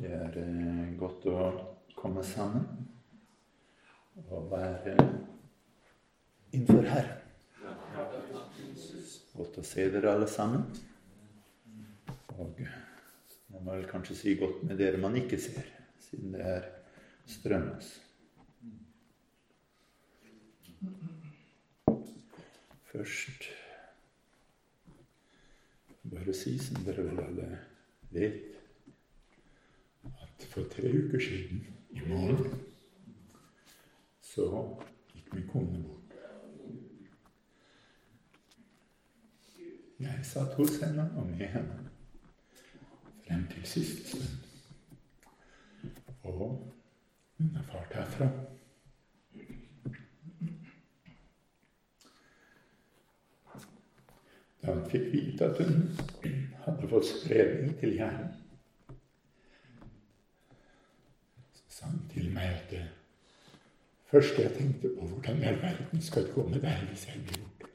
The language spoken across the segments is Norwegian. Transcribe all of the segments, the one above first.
Det er eh, godt å komme sammen og være innenfor her. Godt å se dere alle sammen. Og man må vel kanskje si godt med dere man ikke ser, siden det er strømmes. Først bare si som dere vel alle vet for tre uker siden, i morgen, så gikk min kone bort. Jeg satt hos henne og med henne frem til sist. Og hun har fart herfra. Da hun fikk vite at hun hadde fått spredning til hjernen, sa han til meg at det første jeg tenkte på, hvordan i all verden skal det gå med deg hvis jeg blir borte?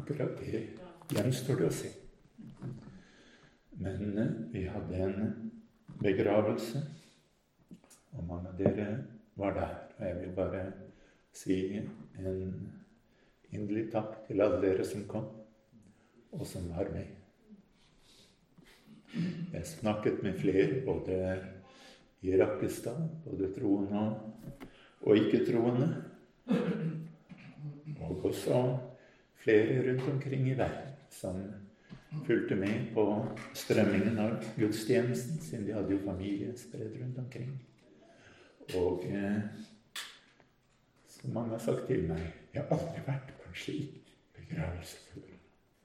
Akkurat det gjenstår det å se. Men eh, vi hadde en begravelse, og mange av dere var der. Og jeg vil bare si en inderlig takk til alle dere som kom, og som var med. Jeg snakket med flere, både i Rakkestad, både troende og ikke-troende. Og også flere rundt omkring i verden som fulgte med på strømmingen av gudstjenesten, siden de hadde jo familie spredd rundt omkring. Og eh, som mange har sagt til meg Jeg har aldri vært på en slik begravelse før.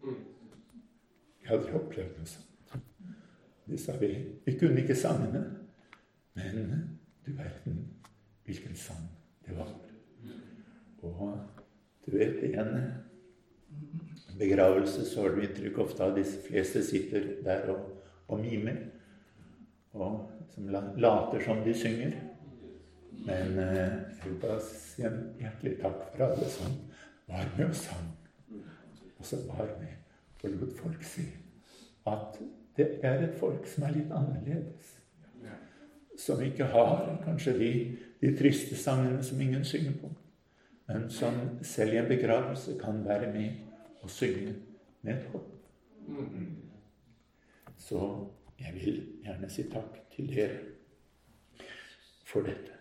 Jeg har aldri opplevd noe sånt. Det sa vi. Vi kunne ikke sangene. Men du verden hvilken sang det var. Og du vet igjen begravelse, så har du inntrykk ofte av de fleste sitter der og, og mimer. Og som later som de synger. Men jeg vil bare si en hjertelig takk for alle som var med og sang. Og som var med og lot folk si at det er et folk som er litt annerledes. Som ikke har kanskje de, de triste sangene som ingen synger på. Men som selv i en begravelse kan være med og synge med et håp. Så jeg vil gjerne si takk til dere for dette.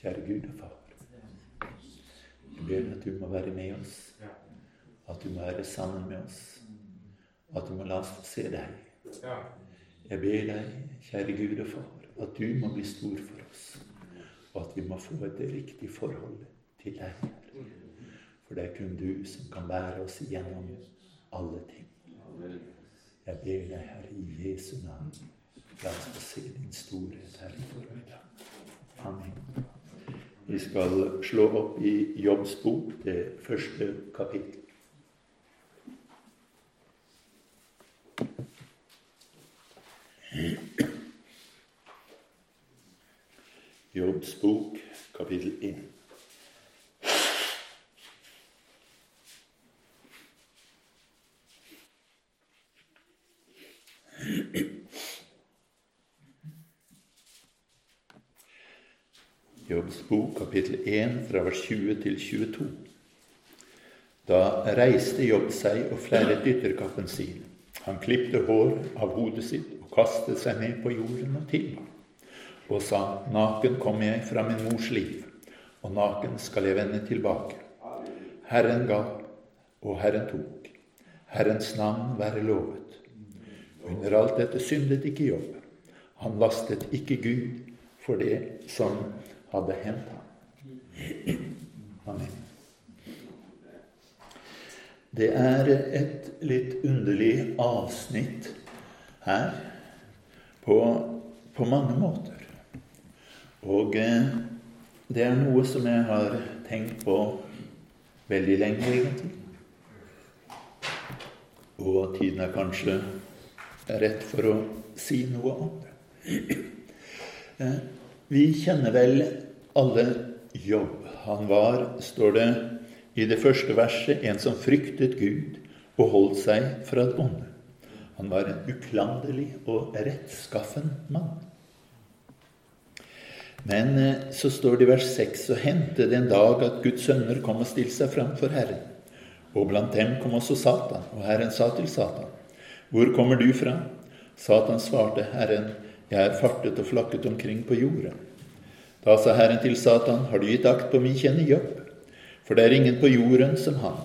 Kjære Gud og Far. Jeg ber at du må være med oss. At du må være sammen med oss at du må la oss se deg. Jeg ber deg, kjære Gud og Far, at du må bli stor for oss, og at vi må få et riktig forhold til deg. For det er kun du som kan bære oss igjennom alle ting. Jeg ber deg, Herre, i Jesu navn, la oss få se din storhet her i formiddag. Amen. Vi skal slå opp i Jobbs bok, det første kapittel. Jobbs bok, kapittel 1. Jobbs bok, kapittel 1, fra vers 20 til 22. Da reiste Jobb seg og flerret ytterkappen sin. Han klipte hår av hodet sitt og kastet seg ned på jorden og tilba og sa, Naken kom jeg fra min mors liv, og naken skal jeg vende tilbake. Herren ga, og Herren tok. Herrens navn være lovet. Under alt dette syndet ikke Jobb. Han lastet ikke Gud for det som hadde hendt ham. Amen. Det er et litt underlig avsnitt her på, på mange måter. Og eh, det er noe som jeg har tenkt på veldig lenge, egentlig. Og tiden er kanskje rett for å si noe om det. Eh, vi kjenner vel alle Jobb. Han var, står det i det første verset, en som fryktet Gud og holdt seg fra det onde. Han var en uklanderlig og rettskaffen mann. Men eh, så står det i vers 6 så hendte det en dag at Guds sønner kom og stilte seg fram for Herren. Og blant dem kom også Satan. Og Herren sa til Satan, Hvor kommer du fra? Satan svarte, Herren, jeg er fartet og flakket omkring på jorda. Da sa Herren til Satan, Har du gitt akt på min kjenne Jobb? For det er ingen på jorden som han,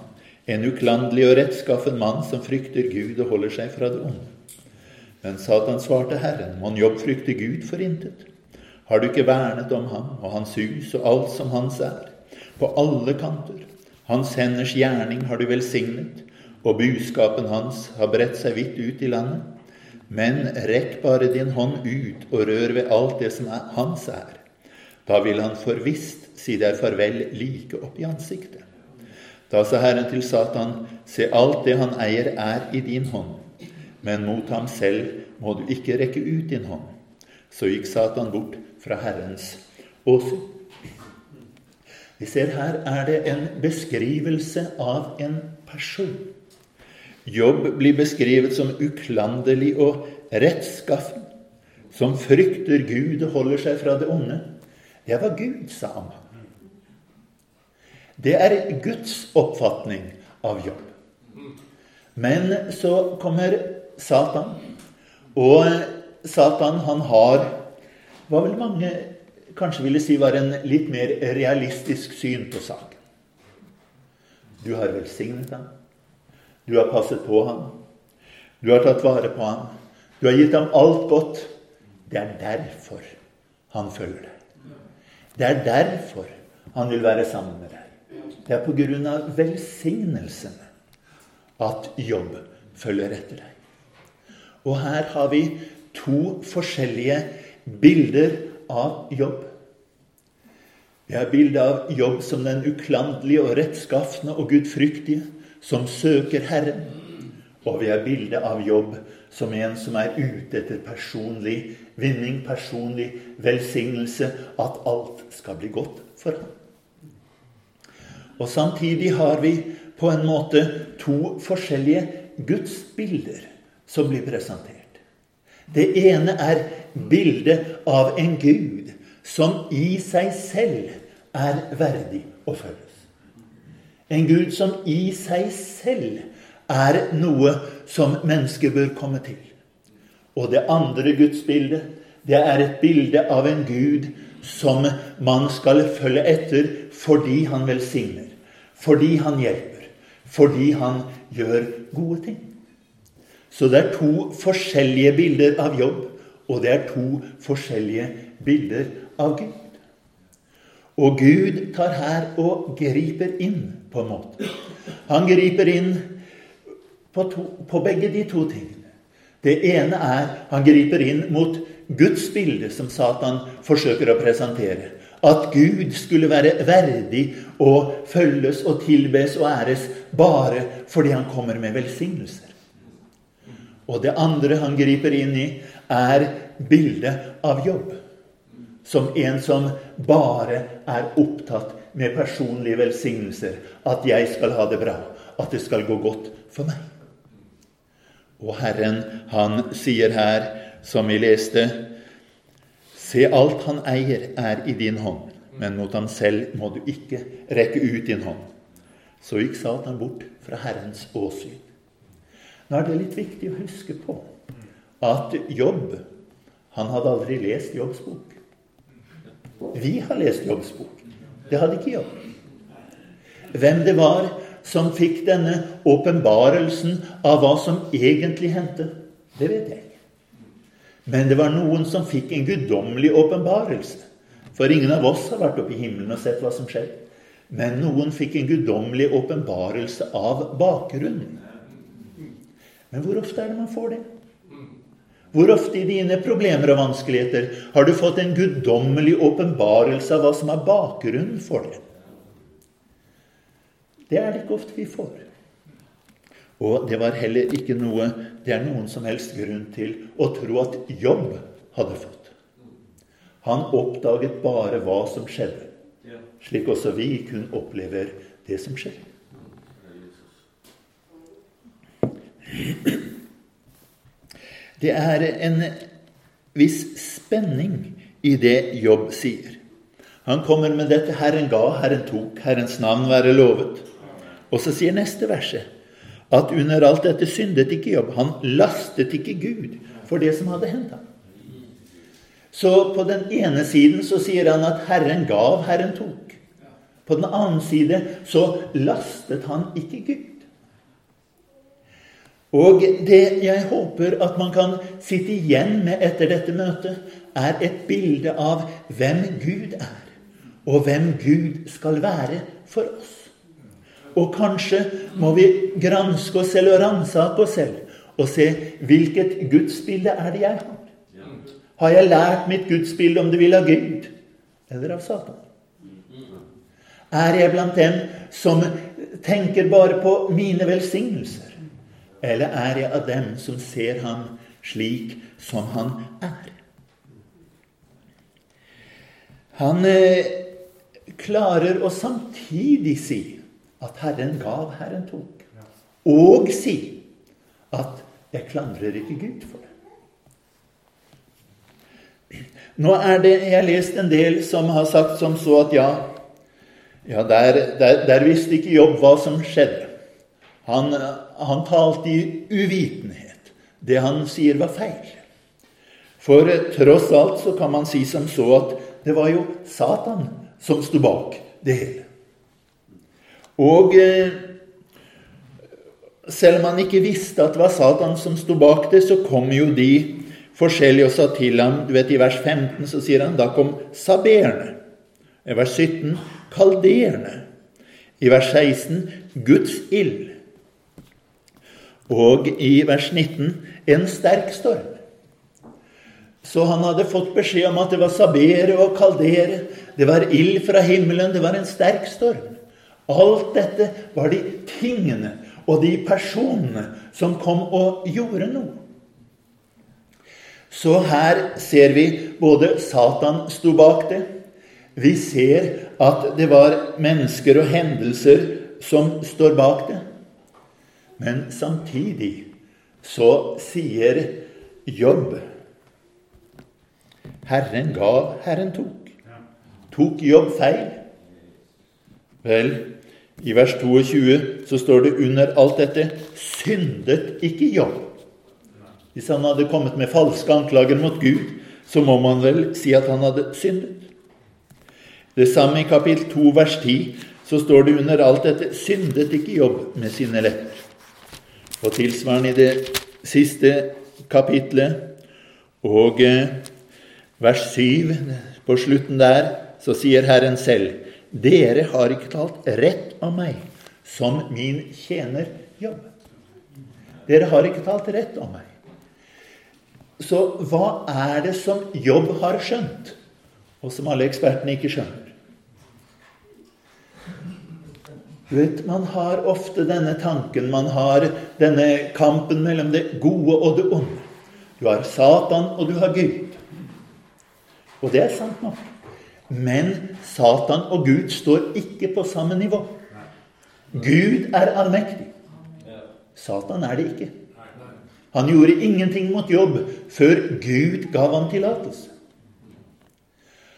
en uklandelig og rettskaffen mann som frykter Gud og holder seg fra det onde. Men Satan svarte Herren, Mon Jobb frykte Gud for intet? Har du ikke vernet om ham og hans hus og alt som hans er? På alle kanter. Hans henders gjerning har du velsignet, og buskapen hans har bredt seg vidt ut i landet. Men rekk bare din hånd ut og rør ved alt det som er hans er. Da vil han for visst si deg farvel like opp i ansiktet. Da sa Herren til Satan, se alt det han eier, er i din hånd, men mot ham selv må du ikke rekke ut din hånd. Så gikk Satan bort fra Herrens åsyn. Vi ser her er det en beskrivelse av en person. Jobb blir beskrevet som uklanderlig og rettskaffen, som frykter Gud og holder seg fra det onde. Det var Gud sa han. Det er Guds oppfatning av jobb. Men så kommer Satan, og Satan han har hva vel mange kanskje ville si var en litt mer realistisk syn på saken. Du har velsignet ham. Du har passet på ham. Du har tatt vare på ham. Du har gitt ham alt godt. Det er derfor han følger deg. Det er derfor han vil være sammen med deg. Det er av velsignelsene at jobb følger etter deg. Og her har vi to forskjellige bilder av jobb. Vi har bilde av jobb som den uklanderlige og rettskafne og gudfryktige, som søker Herren. Og vi har bilde av jobb som en som er ute etter personlig vinning, personlig velsignelse, at alt skal bli godt for ham. Og samtidig har vi på en måte to forskjellige gudsbilder som blir presentert. Det ene er bildet av en Gud som i seg selv er verdig å følges. En Gud som i seg selv er noe som mennesket bør komme til. Og det andre gudsbildet, det er et bilde av en Gud som man skal følge etter fordi han velsigner, fordi han hjelper, fordi han gjør gode ting. Så det er to forskjellige bilder av jobb, og det er to forskjellige bilder av Gud. Og Gud tar her og griper inn, på en måte. Han griper inn på, to, på begge de to tingene. Det ene er han griper inn mot Guds bilde, som Satan forsøker å presentere. At Gud skulle være verdig å følges og tilbes og æres bare fordi han kommer med velsignelser. Og det andre han griper inn i, er bildet av jobb. Som en som bare er opptatt med personlige velsignelser. At jeg skal ha det bra. At det skal gå godt for meg. Og Herren, han sier her, som vi leste Se, alt han eier, er i din hånd, men mot ham selv må du ikke rekke ut din hånd. Så gikk Satan bort fra Herrens åsyn. Nå er det litt viktig å huske på at Jobb han hadde aldri lest Jobbs bok. Vi har lest Jobbs bok. Det hadde ikke Jobb. Hvem det var som fikk denne åpenbarelsen av hva som egentlig hendte, det vet jeg. Men det var noen som fikk en guddommelig åpenbarelse. For ingen av oss har vært oppe i himmelen og sett hva som skjedde. Men noen fikk en guddommelig åpenbarelse av bakgrunnen. Men hvor ofte er det man får det? Hvor ofte i dine problemer og vanskeligheter har du fått en guddommelig åpenbarelse av hva som er bakgrunnen for det? Det er det ikke ofte vi får. Og det var heller ikke noe det er noen som helst grunn til å tro at Jobb hadde fått. Han oppdaget bare hva som skjedde, slik også vi kun opplever det som skjer. Det er en viss spenning i det Jobb sier. Han kommer med dette 'Herren ga, Herren tok, Herrens navn være lovet'. Og så sier neste verset at under alt dette syndet ikke Jobb. Han lastet ikke Gud for det som hadde hendt ham. Så på den ene siden så sier han at 'Herren gav, Herren tok'. På den annen side så lastet han ikke Gud. Og det jeg håper at man kan sitte igjen med etter dette møtet, er et bilde av hvem Gud er, og hvem Gud skal være for oss. Og kanskje må vi granske oss selv og ransake oss selv og se hvilket gudsbilde er det jeg har. Har jeg lært mitt gudsbilde om det vil av Gud eller av Satan? Er jeg blant dem som tenker bare på mine velsignelser? Eller er jeg av dem som ser ham slik som han er? Han eh, klarer å samtidig si at Herren gav, Herren tok. Og si at 'jeg klandrer ikke Gud for det'. Nå er det Jeg har lest en del som har sagt som så at ja, ja der, der, der visste ikke Jobb hva som skjedde. Han, han talte i uvitenhet. Det han sier, var feil. For tross alt så kan man si som så at det var jo Satan som sto bak det hele. Og eh, selv om han ikke visste at det var Satan som sto bak det, så kom jo de forskjellige og sa til ham du vet I vers 15 så sier han da kom saberene. I vers 17 kalderene. I vers 16 Guds ild. Og i vers 19 en sterk storm. Så han hadde fått beskjed om at det var sabere og kaldere. Det var ild fra himmelen. Det var en sterk storm. Alt dette var de tingene og de personene som kom og gjorde noe. Så her ser vi både Satan sto bak det. Vi ser at det var mennesker og hendelser som står bak det. Men samtidig så sier Jobb Herren gav, Herren tok. Tok Jobb feil? Vel, i vers 22 så står det under alt dette syndet ikke Jobb. Hvis han hadde kommet med falske anklager mot Gud, så må man vel si at han hadde syndet. Det samme i kapittel 2 vers 10 så står det under alt dette syndet ikke Jobb med sine lepper. Og tilsvarende i det siste kapitlet og eh, vers 7 på slutten der så sier Herren selv dere har ikke talt rett om meg, som min tjener Jobb. Dere har ikke talt rett om meg. Så hva er det som Jobb har skjønt, og som alle ekspertene ikke skjønner? Du vet, Man har ofte denne tanken, man har denne kampen mellom det gode og det onde. Du har Satan, og du har Gud. Og det er sant nok. Men Satan og Gud står ikke på samme nivå. Gud er allmektig. Satan er det ikke. Han gjorde ingenting mot jobb før Gud gav ham tillatelse.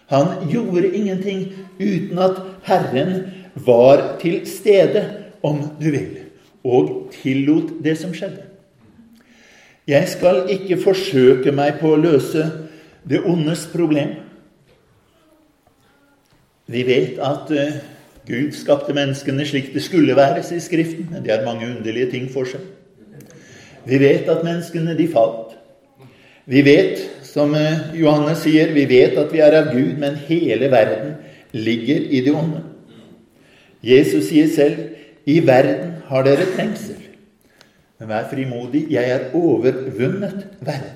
Han gjorde ingenting uten at Herren var til stede, om du vil, og tillot det som skjedde. Jeg skal ikke forsøke meg på å løse det ondes problem. Vi vet at uh, Gud skapte menneskene slik det skulle være, sier Skriften. Men det har mange underlige ting for seg. Vi vet at menneskene, de falt. Vi vet, som uh, Johannes sier, vi vet at vi er av Gud, men hele verden ligger i det onde. Jesus sier selv, 'I verden har dere trengsel'. Men vær frimodig, jeg er overvunnet verden.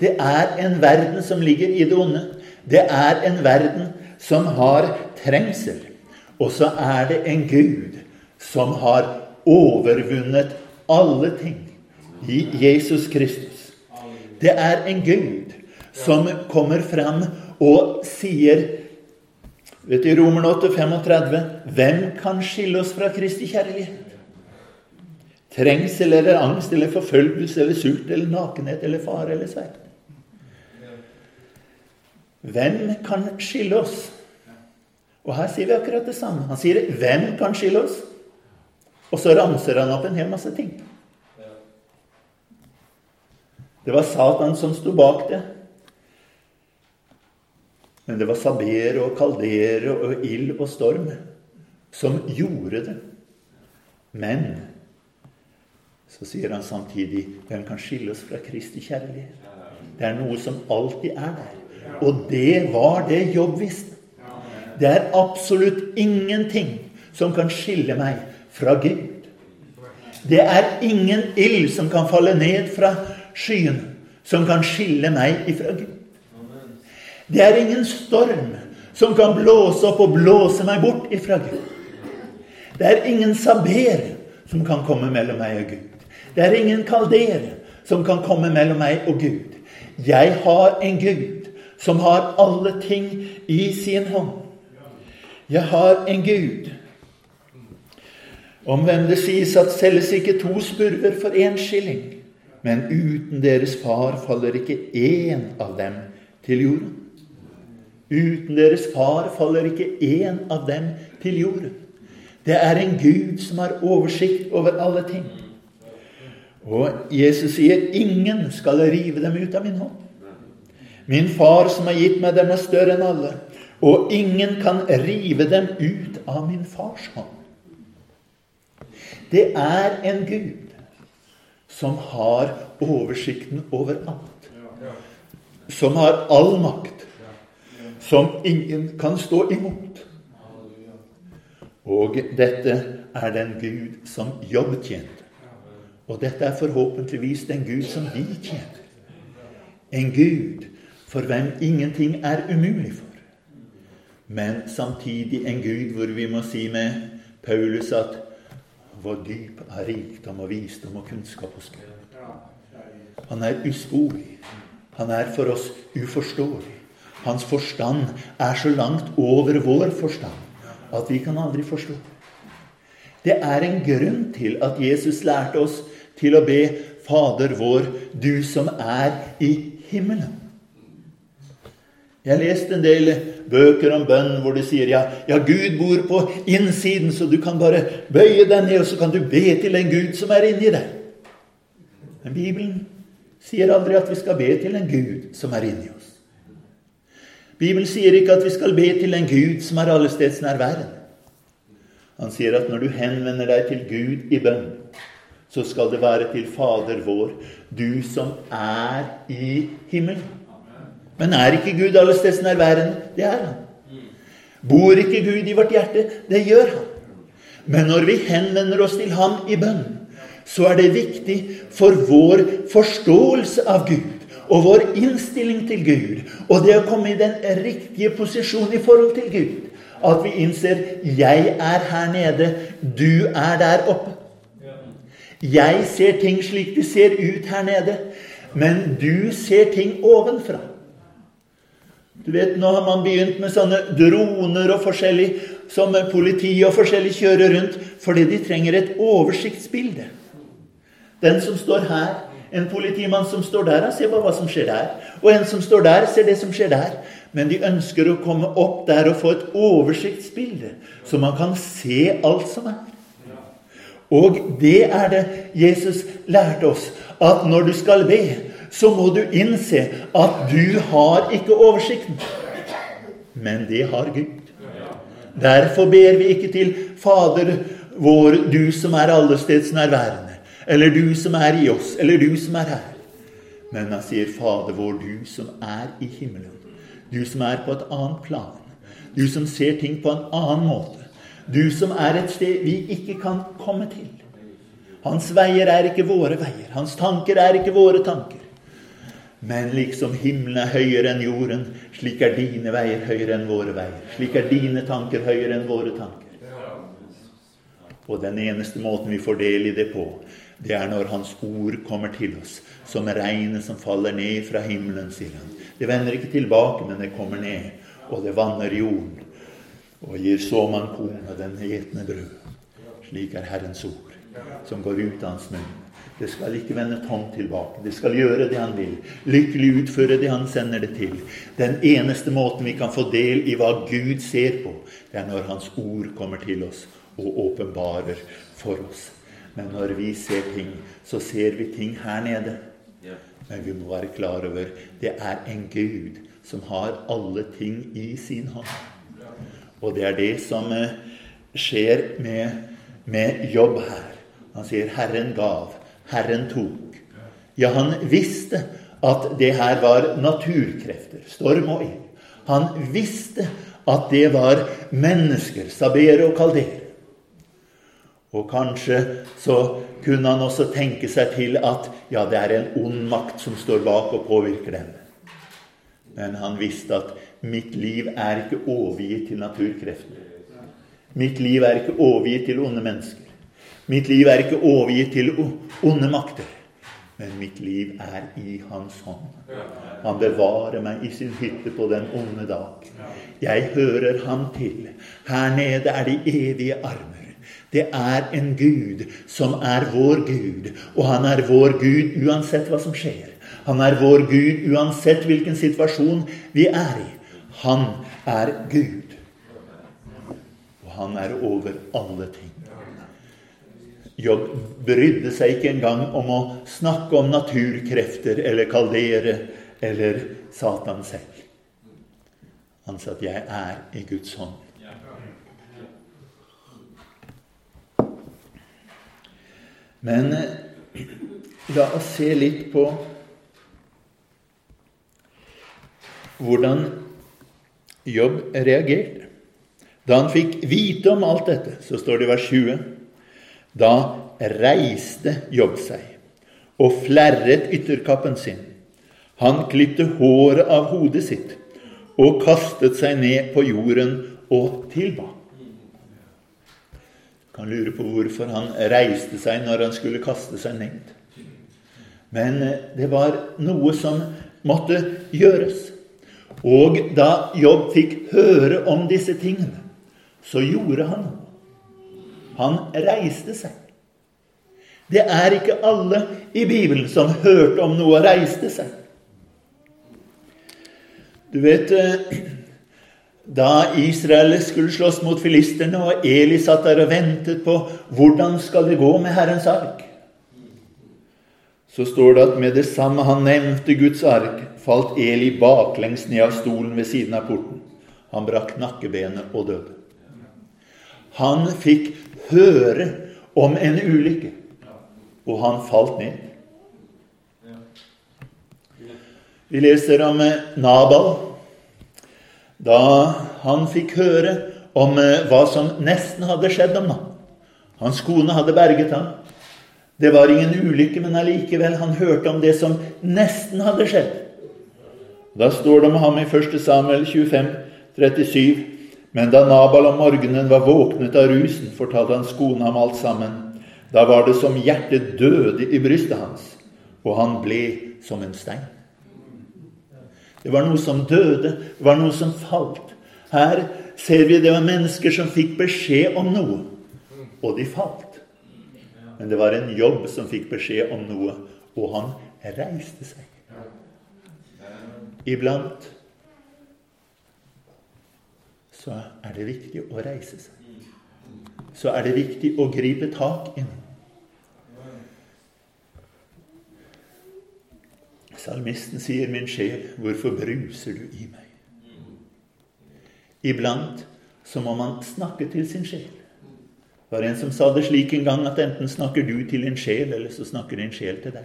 Det er en verden som ligger i det onde. Det er en verden som har trengsel. Og så er det en Gud som har overvunnet alle ting i Jesus Kristus. Det er en Gud som kommer fram og sier vet du, Romer 8, 35 Hvem kan skille oss fra Kristi kjærlighet? trengsel eller angst eller forfølgelse eller sult eller nakenhet eller fare eller sverd. Hvem kan skille oss? Og her sier vi akkurat det samme. Han sier 'Hvem kan skille oss?' Og så ramser han opp en hel masse ting. Det var Satan som sto bak det. Men det var sabere og kaldere og ild og storm som gjorde det. Men så sier han samtidig hvem kan skille oss fra Kristi kjærlighet? Det er noe som alltid er der. Og det var det Jobb visste. Det er absolutt ingenting som kan skille meg fra Gud. Det er ingen ild som kan falle ned fra skyene, som kan skille meg ifra Gud. Det er ingen storm som kan blåse opp og blåse meg bort ifra Gud. Det er ingen saber som kan komme mellom meg og Gud. Det er ingen kaldere som kan komme mellom meg og Gud. Jeg har en Gud som har alle ting i sin hånd. Jeg har en Gud om hvem det sies at selges ikke to spurver for én skilling, men uten deres far faller ikke én av dem til jorden. Uten deres far faller ikke én av dem til jorden. Det er en Gud som har oversikt over alle ting. Og Jesus sier, 'Ingen skal rive dem ut av min hånd'. Min far som har gitt meg dem, er større enn alle, og ingen kan rive dem ut av min fars hånd. Det er en Gud som har oversikten over alt. Som har all makt. Som ingen kan stå imot. Og dette er den Gud som Jobb tjente. Og dette er forhåpentligvis den Gud som vi tjener. En Gud for hvem ingenting er umulig for. Men samtidig en Gud hvor vi må si med Paulus at hvor dyp er rikdom og visdom og kunnskap hos Gud. Han er usporlig. Han er for oss uforståelig. Hans forstand er så langt over vår forstand at vi kan aldri forstå. Det er en grunn til at Jesus lærte oss til å be Fader vår, du som er i himmelen. Jeg leste en del bøker om bønn hvor de sier ja, ja, Gud bor på innsiden, så du kan bare bøye deg ned, og så kan du be til en Gud som er inni deg. Men Bibelen sier aldri at vi skal be til en Gud som er inni oss. Bibelen sier ikke at vi skal be til en Gud som er allestedsnærværende. Han sier at når du henvender deg til Gud i bønn, så skal det være til Fader vår, du som er i himmelen. Men er ikke Gud allestedsnærværende? Det er han. Bor ikke Gud i vårt hjerte? Det gjør han. Men når vi henvender oss til ham i bønn, så er det viktig for vår forståelse av Gud og vår innstilling til Gud, og det å komme i den riktige posisjonen i forhold til Gud, at vi innser 'Jeg er her nede, du er der oppe'. Jeg ser ting slik de ser ut her nede, men du ser ting ovenfra. Du vet, Nå har man begynt med sånne droner og forskjellig, som politi og forskjellig kjører rundt, fordi de trenger et oversiktsbilde. Den som står her, en politimann som står der, ser ser hva som skjer der. Og en som står der, ser det som skjer der. Men de ønsker å komme opp der og få et oversiktsbilde, så man kan se alt som er. Og det er det Jesus lærte oss, at når du skal be, så må du innse at du har ikke oversikten. Men det har Gud. Derfor ber vi ikke til Fader vår, du som er allestedsnærværende eller du som er i oss, eller du som er her. Men han sier, Fader vår, du som er i himmelen. Du som er på et annet plan. Du som ser ting på en annen måte. Du som er et sted vi ikke kan komme til. Hans veier er ikke våre veier. Hans tanker er ikke våre tanker. Men liksom himmelen er høyere enn jorden, slik er dine veier høyere enn våre veier. Slik er dine tanker høyere enn våre tanker. Og den eneste måten vi får del i det på, det er når Hans ord kommer til oss, som regnet som faller ned fra himmelen, sier han. Det vender ikke tilbake, men det kommer ned, og det vanner jorden og gir såmann korn og den etende brød. Slik er Herrens ord. som går ut av hans munn. Det skal ikke vende tomt tilbake. Det skal gjøre det han vil. Lykkelig utføre det han sender det til. Den eneste måten vi kan få del i hva Gud ser på, det er når Hans ord kommer til oss og åpenbarer for oss. Men når vi ser ting, så ser vi ting her nede. Men vi må være klar over det er en Gud som har alle ting i sin hånd. Og det er det som eh, skjer med, med jobb her. Han sier 'Herren gav'. Herren tok. Ja, han visste at det her var naturkrefter, storm og ild. Han visste at det var mennesker, sabere og kaldere. Og kanskje så kunne han også tenke seg til at ja, det er en ond makt som står bak og påvirker dem. Men han visste at mitt liv er ikke overgitt til naturkreftene. Mitt liv er ikke overgitt til onde mennesker. Mitt liv er ikke overgitt til onde makter, men mitt liv er i Hans hånd. Han bevarer meg i sin hytte på den onde dag. Jeg hører ham til. Her nede er de evige armer. Det er en Gud som er vår Gud, og han er vår Gud uansett hva som skjer. Han er vår Gud uansett hvilken situasjon vi er i. Han er Gud. Og han er over alle ting. Jobb brydde seg ikke engang om å snakke om naturkrefter eller kaldere eller Satan selv. Han sa at 'jeg er i Guds hånd'. Men eh, la oss se litt på hvordan Jobb reagerte. Da han fikk vite om alt dette, så står det i vers 20 da reiste Jobb seg og flerret ytterkappen sin. Han klipte håret av hodet sitt og kastet seg ned på jorden og tilba. Kan lure på hvorfor han reiste seg når han skulle kaste seg ned. Men eh, det var noe som måtte gjøres. Og da Jobb fikk høre om disse tingene, så gjorde han noe. Han reiste seg. Det er ikke alle i Bibelen som hørte om noe reiste seg. Du vet eh, Da Israel skulle slåss mot filisterne, og Eli satt der og ventet på hvordan skal det gå med Herrens ark, så står det at med det samme han nevnte Guds ark, falt Eli baklengs ned av stolen ved siden av porten. Han brakk nakkebenet og døde. Han fikk høre om en ulykke, og han falt ned. Vi leser om eh, Nabal da han fikk høre om eh, hva som nesten hadde skjedd ham. Hans kone hadde berget ham. Det var ingen ulykke, men allikevel, han hørte om det som nesten hadde skjedd. Da står det om ham i 1. Samuel 25, 37. Men da Nabal om morgenen var våknet av rusen, fortalte hans kone ham alt sammen. Da var det som hjertet døde i brystet hans, og han ble som en stein. Det var noe som døde, det var noe som falt. Her ser vi det var mennesker som fikk beskjed om noe, og de falt. Men det var en jobb som fikk beskjed om noe, og han reiste seg. Iblant så er det viktig å reise seg. Så er det viktig å gripe tak i noe. Salmisten sier, 'Min sjel, hvorfor bruser du i meg?' Iblant så må man snakke til sin sjel. Det var en som sa det slik en gang at enten snakker du til en sjel, eller så snakker din sjel til deg.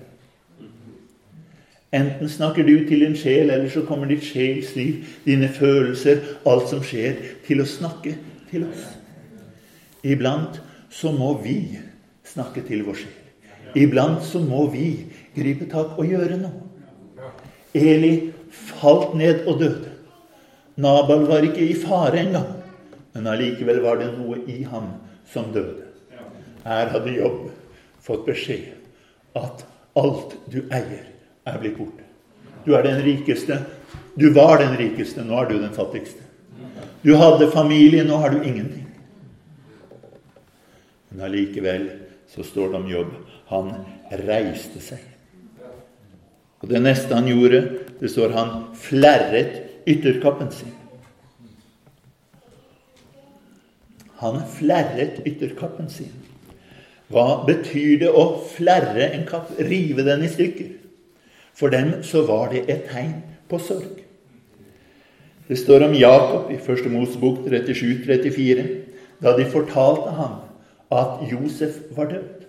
Enten snakker du til en sjel, eller så kommer ditt sjelsliv, dine følelser, alt som skjer, til å snakke til oss. Iblant så må vi snakke til vår sjel. Iblant så må vi gripe tak og gjøre noe. Eli falt ned og døde. Nabal var ikke i fare engang, men allikevel var det noe i ham som døde. Her hadde Jobb fått beskjed at alt du eier, er blitt borte. Du er den rikeste. Du var den rikeste, nå er du den fattigste. Du hadde familie, nå har du ingenting. Men allikevel så står det om jobb han reiste seg. Og det neste han gjorde, det står han flerret ytterkappen sin. Han flerret ytterkappen sin. Hva betyr det å flerre en kapp? Rive den i stykker? For dem så var det et tegn på sorg. Det står om Jakob i 1. Mosebok 37-34, da de fortalte ham at Josef var død.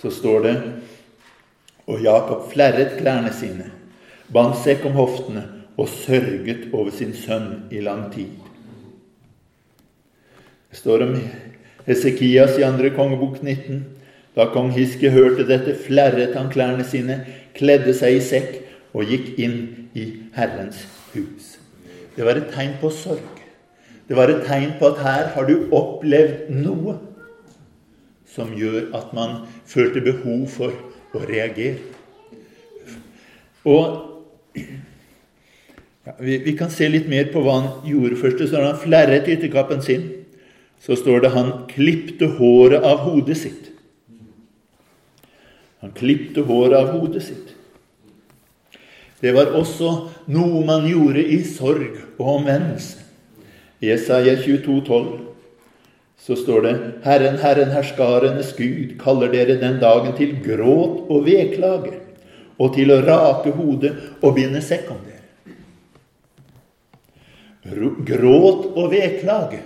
Så står det Og Jakob flerret klærne sine, bandt sekk om hoftene og sørget over sin sønn i lang tid. Det står om Hesekias i andre kongebok 19. Da kong Hiske hørte dette, flerret han klærne sine, kledde seg i sekk og gikk inn i Herrens hus. Det var et tegn på sorg. Det var et tegn på at her har du opplevd noe som gjør at man følte behov for å reagere. Og ja, vi, vi, kan se litt mer på hva han gjorde først. Så han flerret ytterkappen sin. Så står det han klipte håret av hodet sitt. Han klipte håret av hodet sitt. Det var også noe man gjorde i sorg og omvendelse. I Jesaja 22, 12, så står det Herren, Herren, herskarenes Gud, kaller dere den dagen til gråt og vedklage, og til å rake hodet og binde sekk om dere. Gråt og vedklage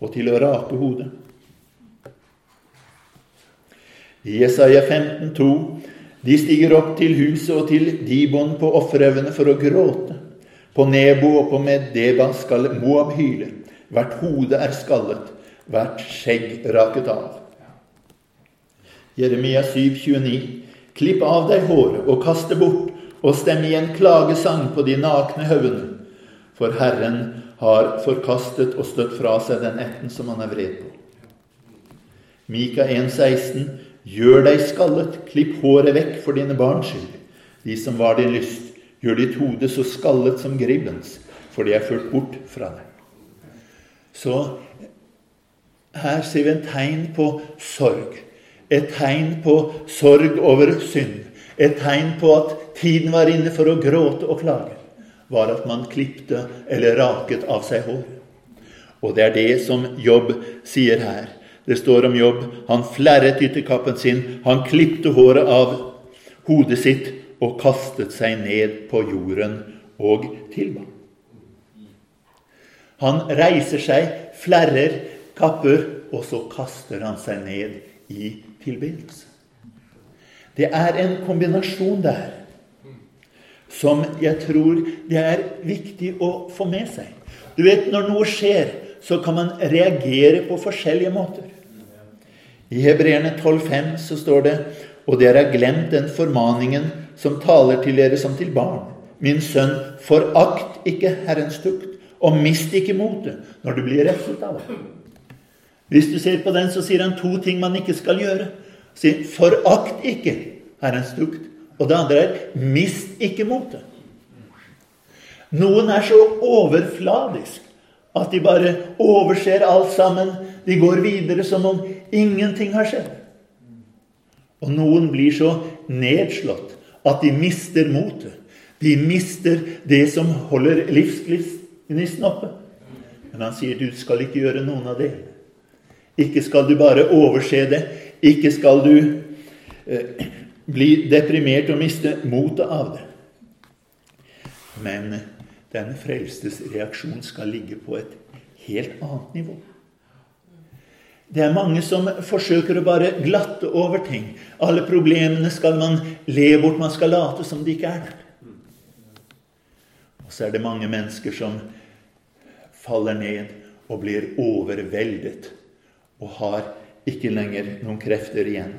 og til å rake hodet. I Jesaja 15, 15,2 de stiger opp til huset og til Dibon på offerhaugene for å gråte. På Nebo og på Medeba skal Moab hyle. Hvert hode er skallet, hvert skjegg raket av. Jeremia 7, 29. Klipp av deg håret og kast det bort, og stem igjen klagesang på de nakne haugene. For Herren har forkastet og støtt fra seg den ætten som han er vred på. Mika 1, 16. Gjør deg skallet, klipp håret vekk for dine barns skyld. De som var din lyst, gjør ditt hode så skallet som gribbens, for de er ført bort fra deg. Så her ser vi en tegn på sorg. Et tegn på sorg over synd. Et tegn på at tiden var inne for å gråte og klage. Var at man klipte eller raket av seg hår. Og det er det som Jobb sier her. Det står om Jobb. Han flerret ytterkappen sin, han klipte håret av hodet sitt og kastet seg ned på jorden og tilba. Han reiser seg, flerrer, kapper, og så kaster han seg ned i tilbedelse. Det er en kombinasjon der som jeg tror det er viktig å få med seg. Du vet, Når noe skjer, så kan man reagere på forskjellige måter. I Hebreerne 12,5 så står det og dere har glemt den formaningen som taler til dere som til barn. Min sønn, forakt ikke Herrens tukt, og mist ikke motet når du blir refset av det. Hvis du ser på den, så sier han to ting man ikke skal gjøre. Sier, forakt ikke Herrens tukt. Og det andre er mist ikke motet. Noen er så overfladisk at de bare overser alt sammen. De går videre som om ingenting har skjedd. Og noen blir så nedslått at de mister motet. De mister det som holder livsgnisten oppe. Men han sier du skal ikke gjøre noen av det. Ikke skal du bare overse det. Ikke skal du eh, bli deprimert og miste motet av det. Men den frelstes reaksjon skal ligge på et helt annet nivå. Det er mange som forsøker å bare glatte over ting. Alle problemene skal man le bort, man skal late som de ikke er der. Og så er det mange mennesker som faller ned og blir overveldet og har ikke lenger noen krefter igjen.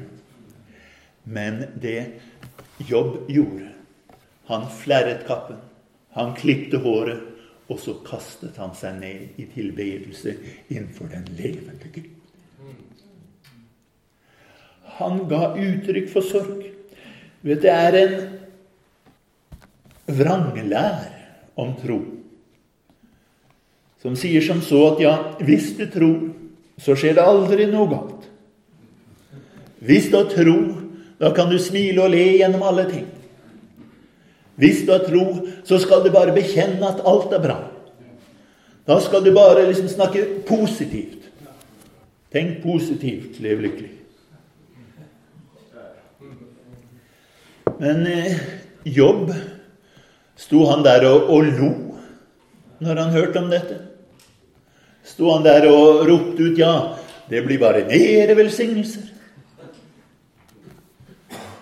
Men det Jobb gjorde Han flerret kappen. Han klipte håret, og så kastet han seg ned i tilbedelse innenfor den levende Gud. Han ga uttrykk for sorg. Vet, det er en vranglær om tro som sier som så at ja, hvis du tror, så skjer det aldri noe galt. Hvis du har tro, da kan du smile og le gjennom alle ting. Hvis du har tro, så skal du bare bekjenne at alt er bra. Da skal du bare liksom snakke positivt. Tenk positivt, lev lykkelig. Men eh, Jobb Sto han der og, og lo når han hørte om dette? Sto han der og ropte ut 'ja, det blir bare mere velsignelser'?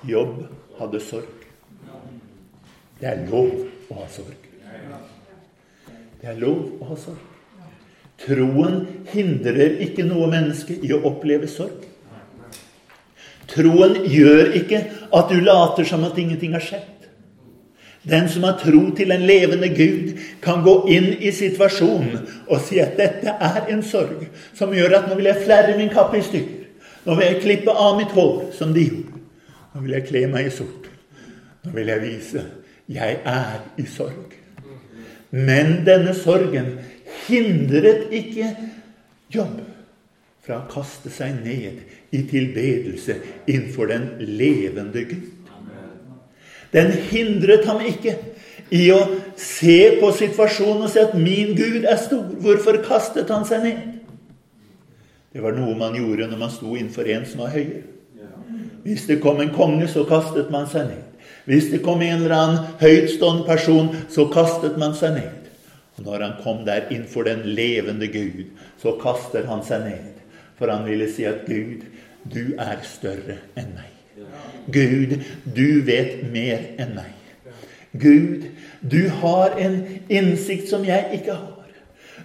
Jobb hadde sorg. Det er lov å ha sorg. Det er lov å ha sorg. Troen hindrer ikke noe menneske i å oppleve sorg. Troen gjør ikke at du later som at ingenting har skjedd. Den som har tro til en levende Gud, kan gå inn i situasjonen og si at dette er en sorg som gjør at nå vil jeg flerre min kappe i stykker. Nå vil jeg klippe av mitt hår, som de gjorde. Nå vil jeg kle meg i sort. Nå vil jeg vise jeg er i sorg. Men denne sorgen hindret ikke jobb fra å kaste seg ned i tilbedelse innenfor den levende Gud. Den hindret ham ikke i å se på situasjonen og si at 'min Gud er stor'. Hvorfor kastet han seg ned? Det var noe man gjorde når man sto innenfor en som var høyere. Hvis det kom en konge, så kastet man seg ned. Hvis det kom en eller annen høytstående person, så kastet man seg ned. Og når han kom der innenfor den levende Gud, så kaster han seg ned. For han ville si at Gud, du er større enn meg. Gud, du vet mer enn meg. Gud, du har en innsikt som jeg ikke har.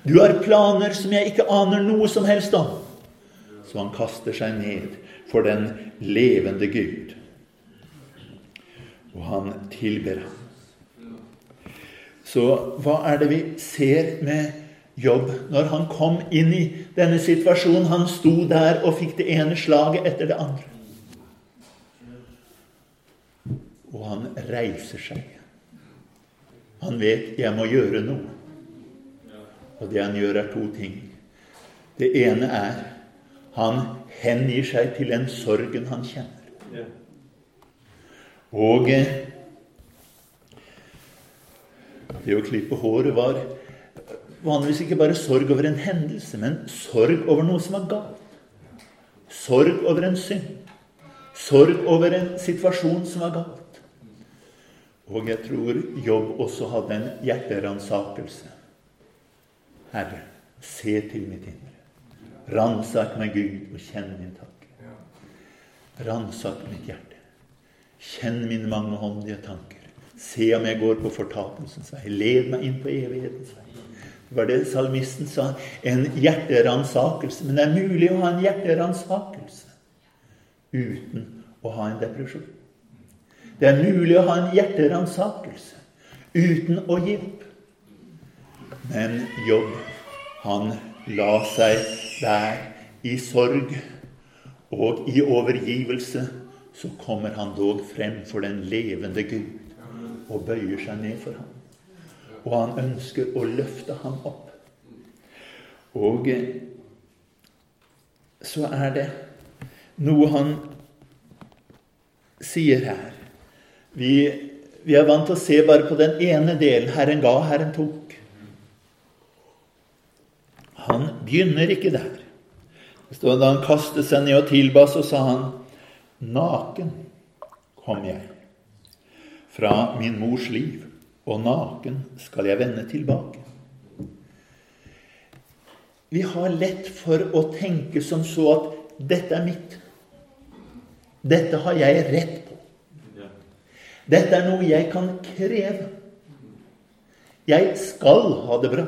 Du har planer som jeg ikke aner noe som helst om. Så han kaster seg ned for den levende Gud. Og han tilber ham. Så hva er det vi ser med Jobb når han kom inn i denne situasjonen? Han sto der og fikk det ene slaget etter det andre. Og han reiser seg. Han vet 'jeg må gjøre noe'. Og det han gjør, er to ting. Det ene er han hengir seg til den sorgen han kjenner. Og eh, det å klippe håret var vanligvis ikke bare sorg over en hendelse, men sorg over noe som er galt. Sorg over en synd. Sorg over en situasjon som er galt. Og jeg tror Jobb også hadde en hjerteransakelse. Herre, se til mitt indre. Ransak meg, Gud, og kjenn min tanke. Ransak mitt hjerte. Kjenn mine mangehåndige tanker. Se om jeg går på fortapelsens vei. Led meg inn på evighetens vei. Det var det salmisten sa. En hjerteransakelse. Men det er mulig å ha en hjerteransakelse uten å ha en depresjon. Det er mulig å ha en hjerteransakelse uten å gi opp. Men Jobb, han la seg der i sorg og i overgivelse. Så kommer han dog frem for den levende Gud og bøyer seg ned for ham. Og han ønsker å løfte ham opp. Og så er det noe han sier her. Vi, vi er vant til å se bare på den ene delen. Herren ga, Herren tok. Han begynner ikke der. Da han kastet seg ned og tilba, så sa han, 'Naken kom jeg fra min mors liv, og naken skal jeg vende tilbake.' Vi har lett for å tenke som så at 'dette er mitt'. Dette har jeg rett på'. dette er noe jeg kan kreve. Jeg skal ha det bra.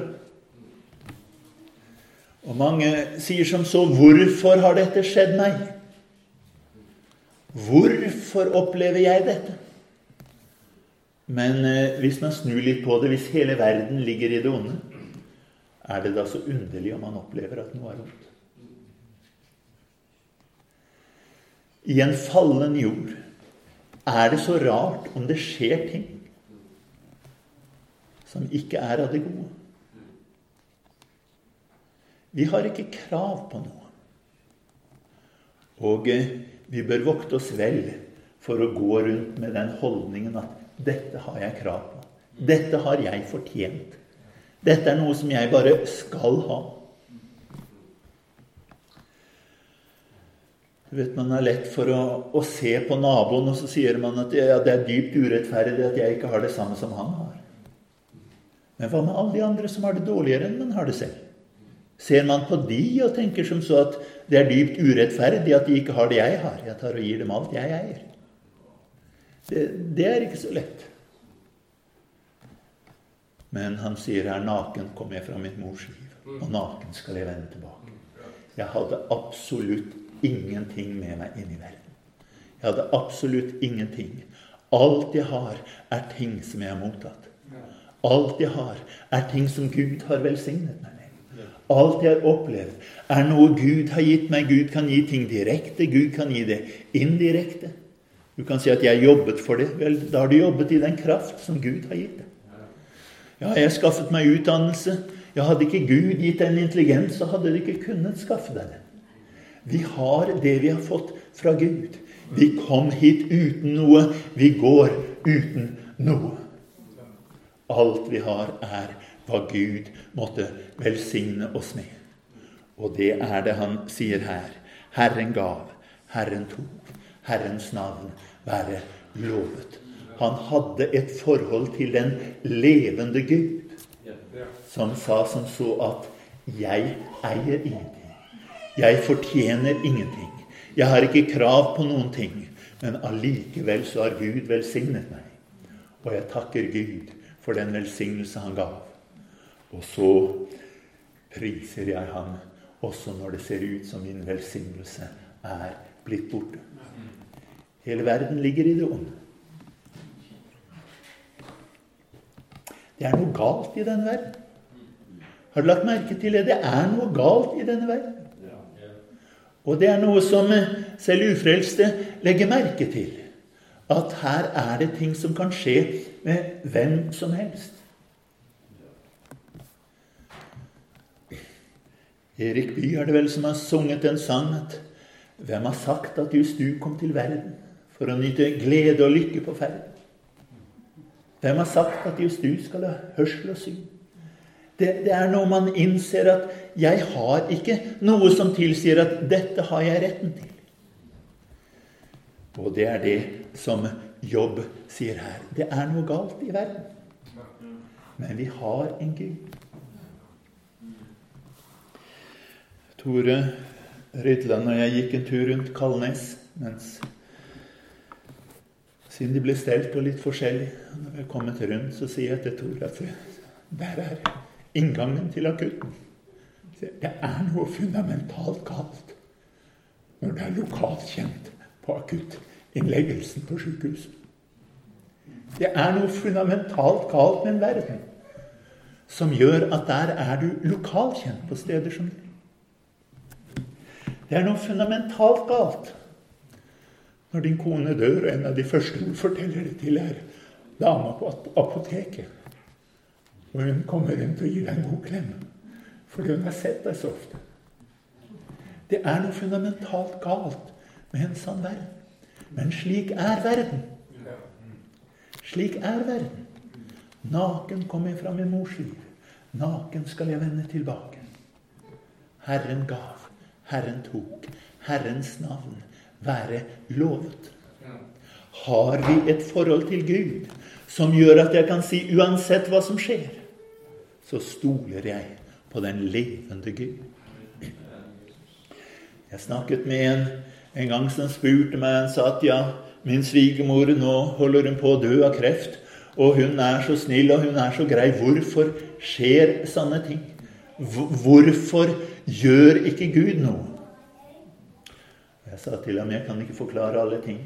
Og mange sier som så Hvorfor har dette skjedd meg? Hvorfor opplever jeg dette? Men eh, hvis man snur litt på det, hvis hele verden ligger i det onde, er det da så underlig om man opplever at noe er ondt? I en fallen jord er det så rart om det skjer ting som ikke er av det gode? Vi har ikke krav på noe. Og eh, vi bør vokte oss vel for å gå rundt med den holdningen at 'dette har jeg krav på'. 'Dette har jeg fortjent'. Dette er noe som jeg bare skal ha. Du vet, Man er lett for å, å, se på naboen, og så sier man at ja, det er dypt urettferdig at jeg ikke har det samme som han har. Men hva med alle de andre som har det dårligere enn man har det selv? Ser man på de og tenker som så at det er dypt urettferdig at de ikke har det jeg har? Jeg tar og gir dem alt jeg eier. Det, det er ikke så lett. Men han sier her 'naken kom jeg fra mitt mors liv', og naken skal jeg vende tilbake. Jeg hadde absolutt ingenting med meg inn i verden. Jeg hadde absolutt ingenting. Alt jeg har, er ting som jeg har mottatt. Alt jeg har, er ting som Gud har velsignet meg med. Alt jeg har opplevd, er noe Gud har gitt meg. Gud kan gi ting direkte, Gud kan gi det indirekte. Du kan si at 'jeg jobbet for det'. Vel, da har du jobbet i den kraft som Gud har gitt deg. Ja, jeg skaffet meg utdannelse. Ja, hadde ikke Gud gitt deg en intelligens, så hadde du ikke kunnet skaffe deg den. Vi har det vi har fått fra Gud. Vi kom hit uten noe. Vi går uten noe. Alt vi har, er hva Gud måtte velsigne oss med. Og det er det han sier her. Herren gav, Herren tok. Herrens navn være lovet. Han hadde et forhold til den levende Gud, som sa som så at 'jeg eier ingenting'. Jeg fortjener ingenting. Jeg har ikke krav på noen ting. Men allikevel så har Gud velsignet meg. Og jeg takker Gud for den velsignelse han gav. Og så priser jeg ham også når det ser ut som min velsignelse er blitt borte. Hele verden ligger i det onde. Det er noe galt i denne verden. Har du lagt merke til det? Det er noe galt i denne verden. Og det er noe som selv ufrelste legger merke til. At her er det ting som kan skje med hvem som helst. Erik Bye er det vel som har sunget en sang at Hvem har sagt at just du kom til verden for å nyte glede og lykke på ferden? Hvem har sagt at just du skal ha hørsel og syn? Det, det, er når man innser at 'jeg har ikke noe som tilsier at 'dette har jeg retten til'. Og det er det som Jobb sier her. Det er noe galt i verden. Men vi har en Gud. Tore Rydland og jeg gikk en tur rundt Kalnes mens siden de ble stelt og litt forskjellig. Når vi er kommet rundt, så sier jeg til Tore at der er inngangen til akutten. Det er noe fundamentalt galt når det er lokalt kjent på akuttinnleggelsen på sykehuset. Det er noe fundamentalt galt med en verden som gjør at der er du lokalt kjent på steder som. Det er noe fundamentalt galt når din kone dør, og en av de første hun forteller det til, er dama på apoteket. Og hun kommer rundt og gir deg en god klem. Fordi hun har sett deg så ofte. Det er noe fundamentalt galt med en sånn verden. Men slik er verden. Slik er verden. Naken kom jeg fra min mors liv. Naken skal jeg vende tilbake. Herren gav, Herren tok. Herrens navn være lovet. Har vi et forhold til Gud som gjør at jeg kan si uansett hva som skjer, så stoler jeg på den levende Gud. Jeg snakket med en en gang som spurte meg Han sa at ja, min svigermor nå holder hun på å dø av kreft. Og hun er så snill, og hun er så grei. Hvorfor skjer sånne ting? Hvorfor gjør ikke Gud noe? Jeg sa til ham jeg kan ikke forklare alle ting.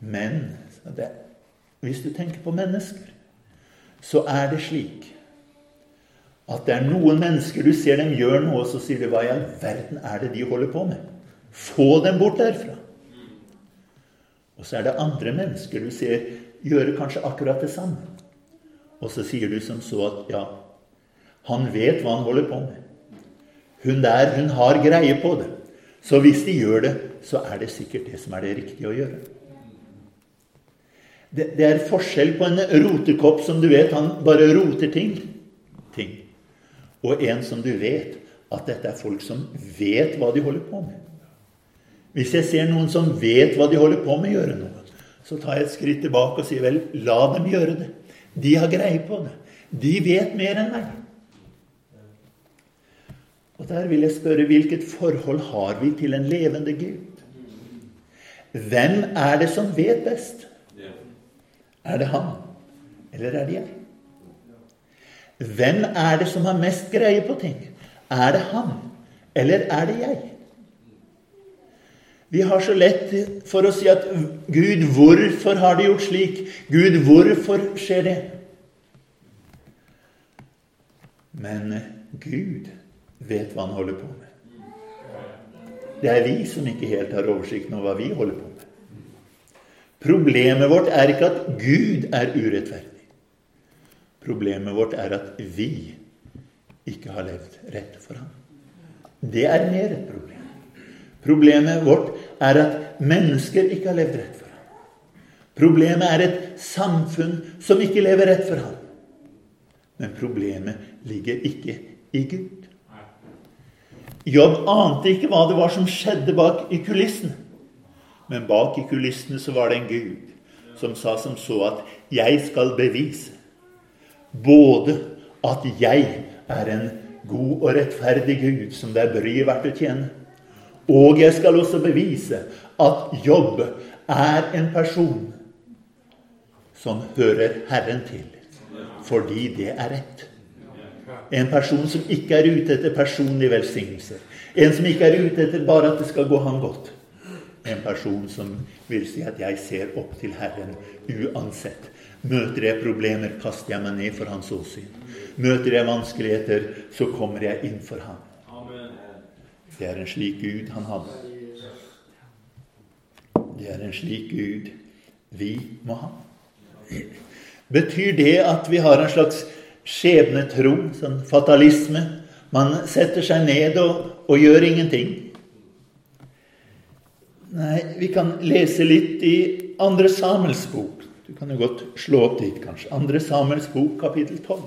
Men det, hvis du tenker på mennesker, så er det slik at det er noen mennesker du ser dem gjør noe, så sier du 'Hva i all verden er det de holder på med?' Få dem bort derfra. Og så er det andre mennesker du ser gjøre kanskje akkurat det samme. Og så sier du som så at 'Ja, han vet hva han holder på med'. Hun der, hun har greie på det. Så hvis de gjør det, så er det sikkert det som er det riktige å gjøre. Det, det er forskjell på en rotekopp som du vet han bare roter ting, ting, og en som du vet at dette er folk som vet hva de holder på med. Hvis jeg ser noen som vet hva de holder på med, gjøre noe, så tar jeg et skritt tilbake og sier vel, la dem gjøre det. De har greie på det. De vet mer enn meg. Og der vil jeg spørre hvilket forhold har vi til en levende Gud? Hvem er det som vet best? Er det han, eller er det jeg? Hvem er det som har mest greie på ting? Er det han, eller er det jeg? Vi har så lett for å si at Gud, hvorfor har det gjort slik? Gud, hvorfor skjer det? Men Gud vet hva han holder på med. Det er vi som ikke helt har oversikten over hva vi holder på med. Problemet vårt er ikke at Gud er urettferdig. Problemet vårt er at vi ikke har levd rett for ham. Det er mer et problem. Problemet vårt er at mennesker ikke har levd rett for ham. Problemet er et samfunn som ikke lever rett for ham. Men problemet ligger ikke i Gud. Jobb ante ikke hva det var som skjedde bak i kulissene. Men bak i kulissene så var det en Gud som sa som så at 'jeg skal bevise' både at jeg er en god og rettferdig Gud som det er bryet verdt å tjene, og jeg skal også bevise at Jobb er en person som hører Herren til, fordi det er rett. En person som ikke er ute etter personlige velsignelser. En som ikke er ute etter bare at det skal gå ham godt. En person som vil si at 'jeg ser opp til Herren uansett'. Møter jeg problemer, kaster jeg meg ned for hans åsyn. Møter jeg vanskeligheter, så kommer jeg inn for ham. Det er en slik Gud han hadde. Det er en slik Gud vi må ha. Betyr det at vi har en slags skjebnetro, sånn fatalisme? Man setter seg ned og, og gjør ingenting? Nei, vi kan lese litt i Andre Samuels bok. Du kan jo godt slå opp dit, kanskje. Andre Samuels bok, kapittel 12.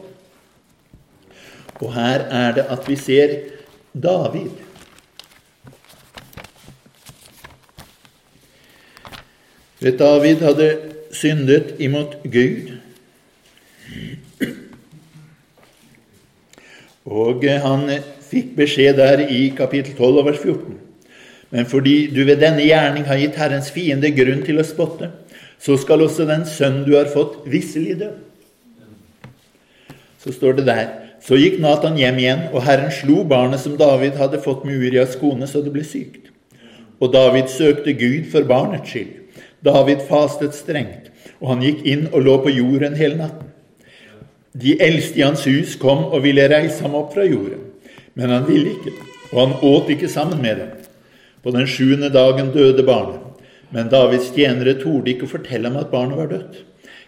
Og her er det at vi ser David. Vet David hadde syndet imot Gud. Og han fikk beskjed der i kapittel 12 vers 14. Men fordi du ved denne gjerning har gitt Herrens fiende grunn til å spotte, så skal også den sønn du har fått, visselig dø. Så står det der Så gikk Natan hjem igjen, og Herren slo barnet som David hadde fått med Urias kone, så det ble sykt. Og David søkte Gud for barnets skyld. David fastet strengt, og han gikk inn og lå på jorden hele natten. De eldste i hans hus kom og ville reise ham opp fra jorden, men han ville ikke, og han åt ikke sammen med dem. På den sjuende dagen døde barnet, men Davids tjenere torde ikke fortelle ham at barnet var dødt.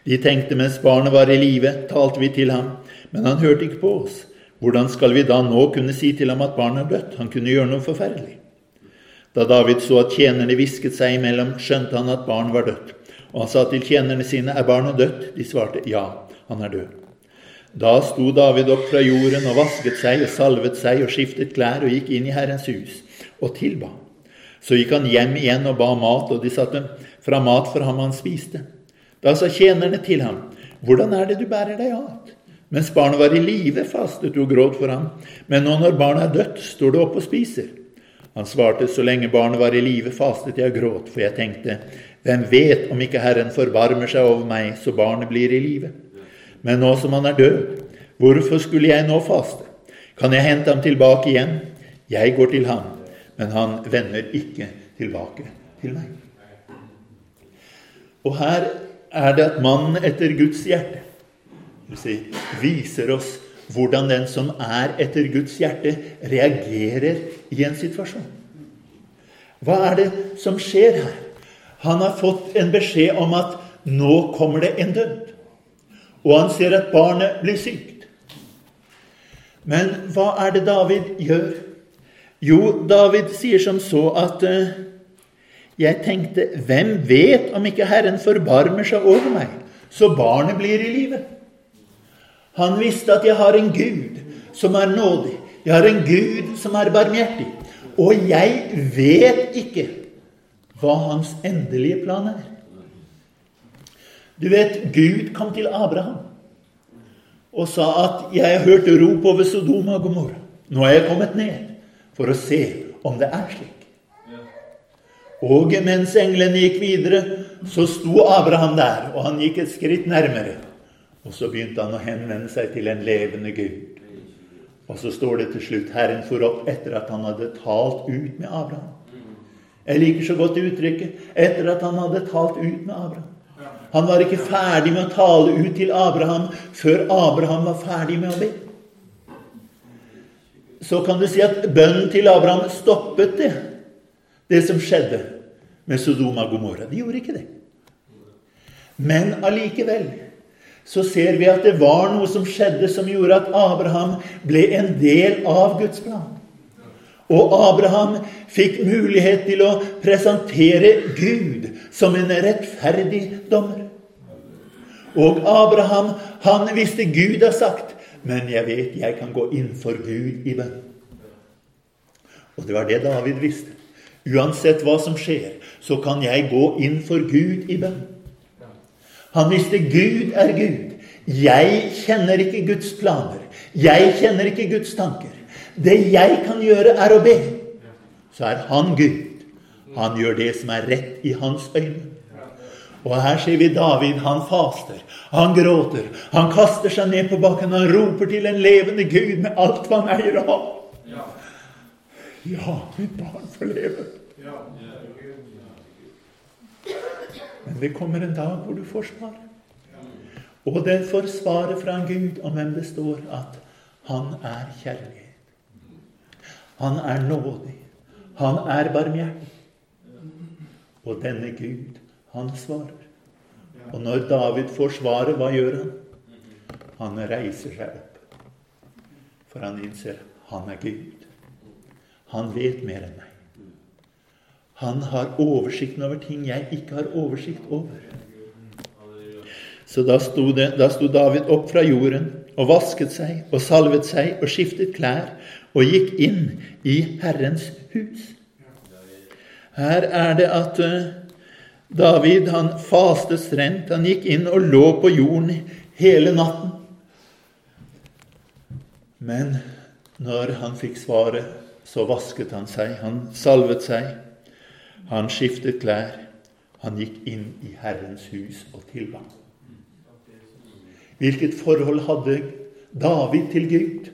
De tenkte mens barnet var i live, talte vi til ham, men han hørte ikke på oss. Hvordan skal vi da nå kunne si til ham at barnet er dødt? Han kunne gjøre noe forferdelig. Da David så at tjenerne hvisket seg imellom, skjønte han at barnet var dødt. Og han sa til tjenerne sine, Er barnet dødt? De svarte, Ja, han er død. Da sto David opp fra jorden og vasket seg og salvet seg og skiftet klær og gikk inn i Herrens hus og tilba. Så gikk han hjem igjen og ba mat, og de satte fra mat for ham han spiste. Da sa tjenerne til ham, Hvordan er det du bærer deg at? Mens barnet var i live, fastet du og gråt for ham, men nå når barnet er dødt, står du opp og spiser. Han svarte, så lenge barnet var i live, fastet jeg og gråt, for jeg tenkte, hvem vet om ikke Herren forbarmer seg over meg, så barnet blir i live? Men nå som han er død, hvorfor skulle jeg nå faste? Kan jeg hente ham tilbake igjen? Jeg går til ham, men han vender ikke tilbake til meg. Og her er det at mannen etter Guds hjerte si, viser oss hvordan den som er etter Guds hjerte, reagerer i en situasjon. Hva er det som skjer her? Han har fått en beskjed om at nå kommer det en død. Og han ser at barnet blir sykt. Men hva er det David gjør? Jo, David sier som så at uh, Jeg tenkte, hvem vet om ikke Herren forbarmer seg over meg, så barnet blir i live? Han visste at jeg har en Gud som er nådig. Jeg har en Gud som er barmhjertig. Og jeg vet ikke hva hans endelige plan er. Du vet, Gud kom til Abraham og sa at 'jeg har hørt rop over Sodoma og Gomorra'. Nå er jeg kommet ned for å se om det er slik. Og mens englene gikk videre, så sto Abraham der, og han gikk et skritt nærmere. Og så begynte han å henvende seg til en levende Gud. Og så står det til slutt Herren for opp etter at han hadde talt ut med Abraham. Jeg liker så godt uttrykket 'etter at han hadde talt ut med Abraham'. Han var ikke ferdig med å tale ut til Abraham før Abraham var ferdig med å be. Så kan du si at bønnen til Abraham stoppet det det som skjedde med Sodoma og Gomorra. De gjorde ikke det. Men allikevel så ser vi at det var noe som skjedde som gjorde at Abraham ble en del av Guds plan. Og Abraham fikk mulighet til å presentere Gud som en rettferdig dommer. Og Abraham, han visste Gud har sagt, men jeg vet jeg kan gå inn for Gud i bønn. Og det var det David visste. Uansett hva som skjer, så kan jeg gå inn for Gud i bønn. Han visste Gud er Gud. Jeg kjenner ikke Guds planer. Jeg kjenner ikke Guds tanker. Det jeg kan gjøre, er å be. Så er han Gud. Han gjør det som er rett i hans øyne. Og her ser vi David. Han faster, han gråter, han kaster seg ned på bakken, han roper til en levende Gud med alt hva han eier og har. Ja, mitt barn får leve. Men det kommer en dag hvor du får svar. Og den får svaret fra en Gud om hvem det står at han er kjærlighet. Han er nådig. Han er barmhjertig. Og denne Gud, han svarer. Og når David får svaret, hva gjør han? Han reiser seg opp. For han innser han er Gud. Han vet mer enn meg. Han har oversikten over ting jeg ikke har oversikt over. Så da sto, det, da sto David opp fra jorden og vasket seg og salvet seg og skiftet klær og gikk inn i Herrens hus. Her er det at eh, David han fastet strengt. Han gikk inn og lå på jorden hele natten. Men når han fikk svaret så vasket han seg, han salvet seg, han skiftet klær. Han gikk inn i Herrens hus og tilba. Hvilket forhold hadde David til Gud?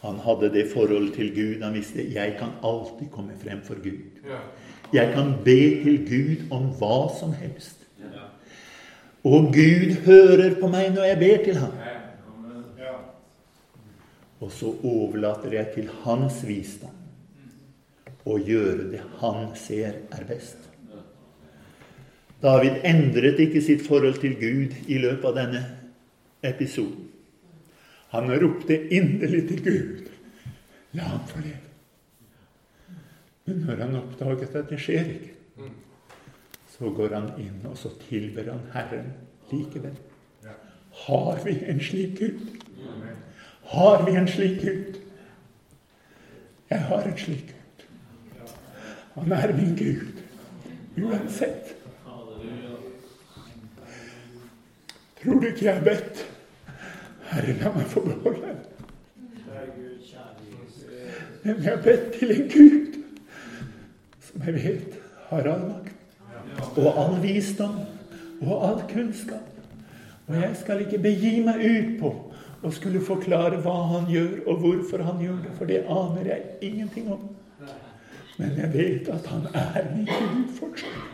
Han hadde det forholdet til Gud. Han visste jeg kan alltid komme frem for Gud. Jeg kan be til Gud om hva som helst. Og Gud hører på meg når jeg ber til ham. Og så overlater jeg til hans visdom å gjøre det han ser er best. David endret ikke sitt forhold til Gud i løpet av denne episoden. Han ropte inderlig til Gud. La ham få leve. Men når han oppdaget at det skjer ikke, så går han inn, og så tilber han Herren likevel. Har vi en slik Gud? Har vi en slik Gud? Jeg har en slik Gud. Han er min Gud uansett. Tror du ikke jeg har bedt? Herre, la meg få beholde den. Men jeg har bedt til en Gud som jeg vet har all makt og all visdom og all kunnskap. Og jeg skal ikke begi meg ut på å skulle forklare hva han gjør, og hvorfor han gjør det. For det aner jeg ingenting om. Men jeg vet at han er min Gud fortsatt.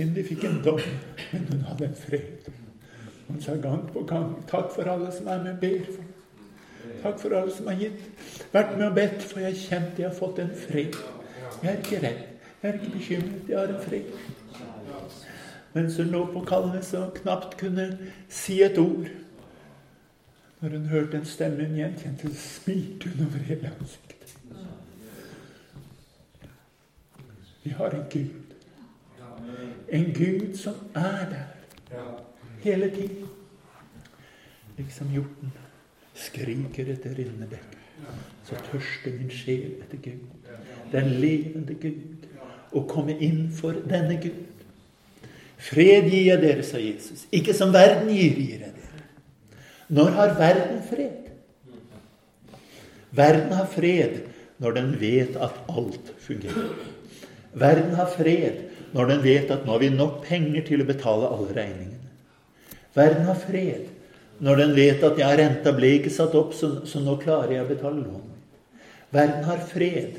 Cindy fikk en dom, men hun hadde en fred. Hun sa gang på gang 'Takk for alle som er med og ber for Takk for alle som har gitt, vært med og bedt, for jeg kjente jeg har fått en fred. Jeg er ikke redd. Jeg er ikke bekymret. Jeg har en fred. Mens hun lå på Kalnes og knapt kunne si et ord, Når hun hørte en stemme hun gjenkjente, smilte hun over hele ansiktet. Vi har en Gud. En Gud som er der hele tiden. Liksom hjorten skriker etter rinnebekk, så tørster min sjel etter Gud. Den levende Gud. Å komme inn for denne Gud. Fred gir jeg dere, sa Jesus. Ikke som verden gir, gir jeg dere. Når har verden fred? Verden har fred når den vet at alt fungerer. Verden har fred når den vet at nå har vi nok penger til å betale alle regningene. Verden har fred når den vet at ja, renta ble ikke satt opp, så, så nå klarer jeg å betale lånet. Verden har fred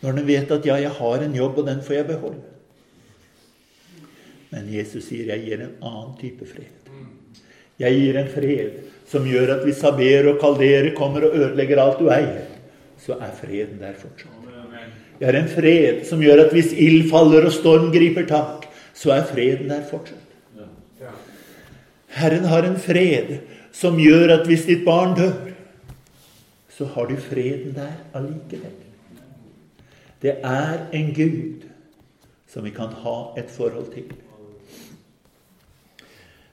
når den vet at ja, jeg har en jobb, og den får jeg beholde. Men Jesus sier jeg gir en annen type fred. Jeg gir en fred som gjør at hvis Saber og Kaldere kommer og ødelegger alt du eier, så er freden der fortsatt. Jeg har en fred som gjør at hvis ild faller og storm griper tak, så er freden der fortsatt. Herren har en fred som gjør at hvis ditt barn dør, så har du freden der allikevel. Det er en Gud som vi kan ha et forhold til.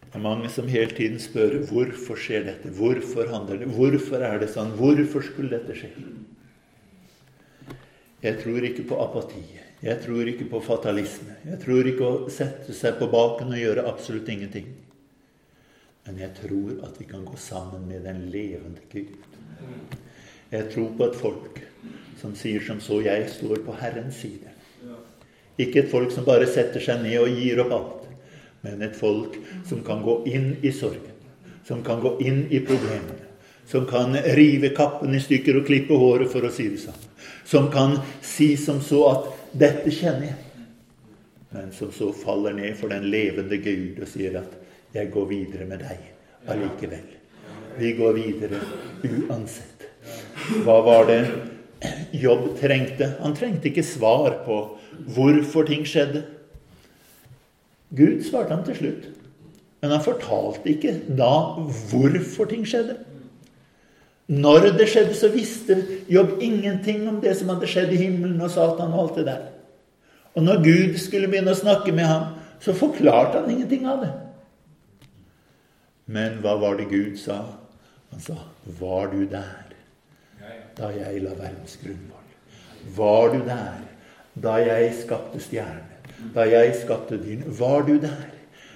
Det er mange som hele tiden spør hvorfor skjer dette, hvorfor handler det, hvorfor er det sånn, hvorfor skulle dette skje? Jeg tror ikke på apati. Jeg tror ikke på fatalisme. Jeg tror ikke å sette seg på baken og gjøre absolutt ingenting. Men jeg tror at vi kan gå sammen med den levende Gud. Jeg tror på et folk som sier som så jeg står på Herrens side. Ikke et folk som bare setter seg ned og gir opp alt, men et folk som kan gå inn i sorgen, som kan gå inn i problemene, som kan rive kappen i stykker og klippe håret, for å si det sånn, som kan si som så at 'dette kjenner jeg', men som så faller ned for den levende Gud og sier at jeg går videre med deg allikevel. Vi går videre uansett. Hva var det Jobb trengte? Han trengte ikke svar på hvorfor ting skjedde. Gud svarte han til slutt. Men han fortalte ikke da hvorfor ting skjedde. Når det skjedde, så visste Jobb ingenting om det som hadde skjedd i himmelen og Satan og alt det der. Og når Gud skulle begynne å snakke med ham, så forklarte han ingenting av det. Men hva var det Gud sa? Han sa, 'Var du der da jeg la verdens grunnvoll?' Var du der da jeg skapte stjernene? Da jeg skapte dyrene? Var du der?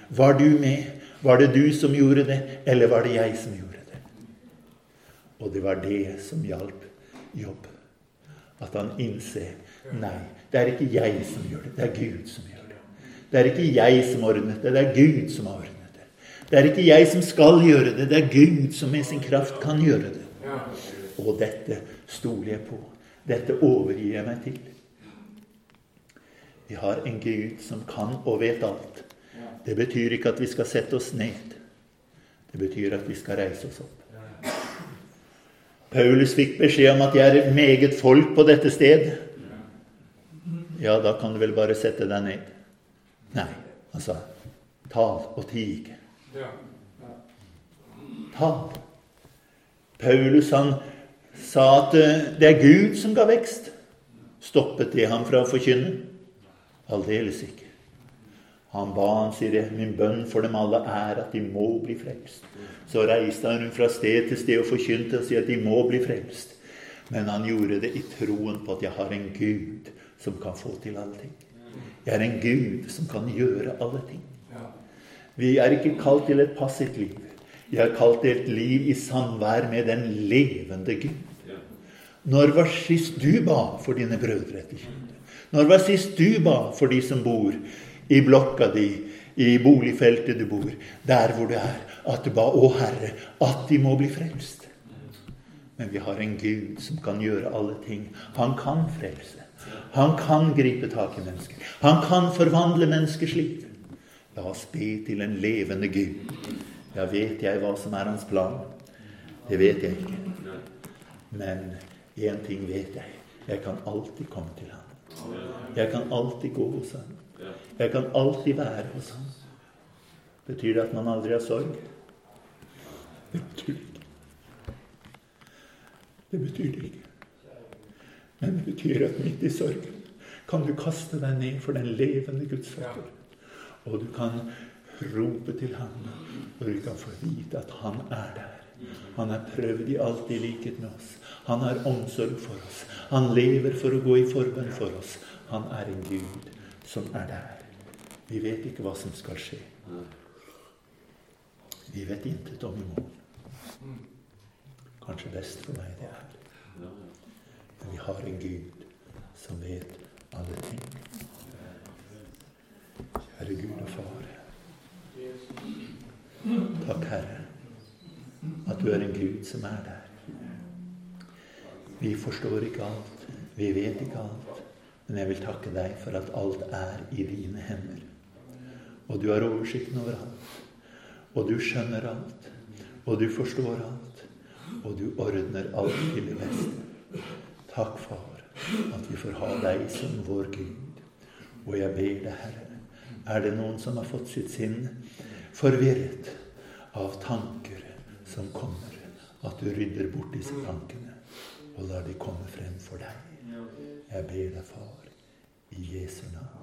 Var du med? Var det du som gjorde det, eller var det jeg som gjorde det? Og det var det som hjalp jobb. At han innser nei, det er ikke jeg som gjør det, det er Gud som gjør det. Det er ikke jeg som ordnet det, det er Gud som har ordnet det Det er ikke jeg som skal gjøre det, det er Gud som med sin kraft kan gjøre det. Og dette stoler jeg på. Dette overgir jeg meg til. Vi har en Gud som kan og vet alt. Det betyr ikke at vi skal sette oss ned. Det betyr at vi skal reise oss opp. Paulus fikk beskjed om at jeg er meget folk på dette sted. Ja, da kan du vel bare sette deg ned. Nei, han sa, tal og tig'. Tal. Paulus han sa at eh, det er Gud som ga vekst. Stoppet det ham fra å forkynne? Aldeles ikke. Han ba, han sier det, min bønn for dem alle er at de må bli frelst. Så reiste han fra sted til sted og forkynte og sier at de må bli frelst. Men han gjorde det i troen på at jeg har en Gud som kan få til alle ting. Jeg er en Gud som kan gjøre alle ting. Vi er ikke kalt til et passivt liv. Vi er kalt til et liv i samvær med den levende Gud. Når var sist du ba for dine brødre etter kjøttet? Når var sist du ba for de som bor i blokka di, i boligfeltet du bor, der hvor du er, at du ba 'Å Herre, at de må bli frelst'? Men vi har en Gud som kan gjøre alle ting. Han kan frelse. Han kan gripe tak i mennesker. Han kan forvandle menneskers liv. La oss be til en levende Gud. Ja, vet jeg hva som er hans plan? Det vet jeg ikke. Men én ting vet jeg. Jeg kan alltid komme til ham. Jeg kan alltid gå hos ham. Jeg kan alltid være hos ham. Betyr det at man aldri har sorg? Det betyr det ikke. Det betyr det ikke. Men det betyr at midt i sorgen kan du kaste deg ned for den levende Guds føtter. Og du kan rope til ham, og du kan få vite at han er der. Han er prøvd i alt i likhet med oss. Han har omsorg for oss. Han lever for å gå i forbønn for oss. Han er en Gud som er der. Vi vet ikke hva som skal skje. Vi vet intet om i morgen. Kanskje best for meg det er. Men vi har en Gud som vet alle ting. Kjære Gud og Far. Takk, Herre, at du er en Gud som er der. Vi forstår ikke alt, vi vet ikke alt, men jeg vil takke deg for at alt er i dine hender. Og du har oversikten over alt. Og du skjønner alt. Og du forstår alt. Og du ordner alt til det beste. Takk, Far, at vi får ha deg som vår Gud. Og jeg ber deg, Herre, er det noen som har fått sitt sinn forvirret av tanker som kommer. At du rydder bort disse tankene og lar de komme frem for deg. Jeg ber deg, Far, i Jesu navn.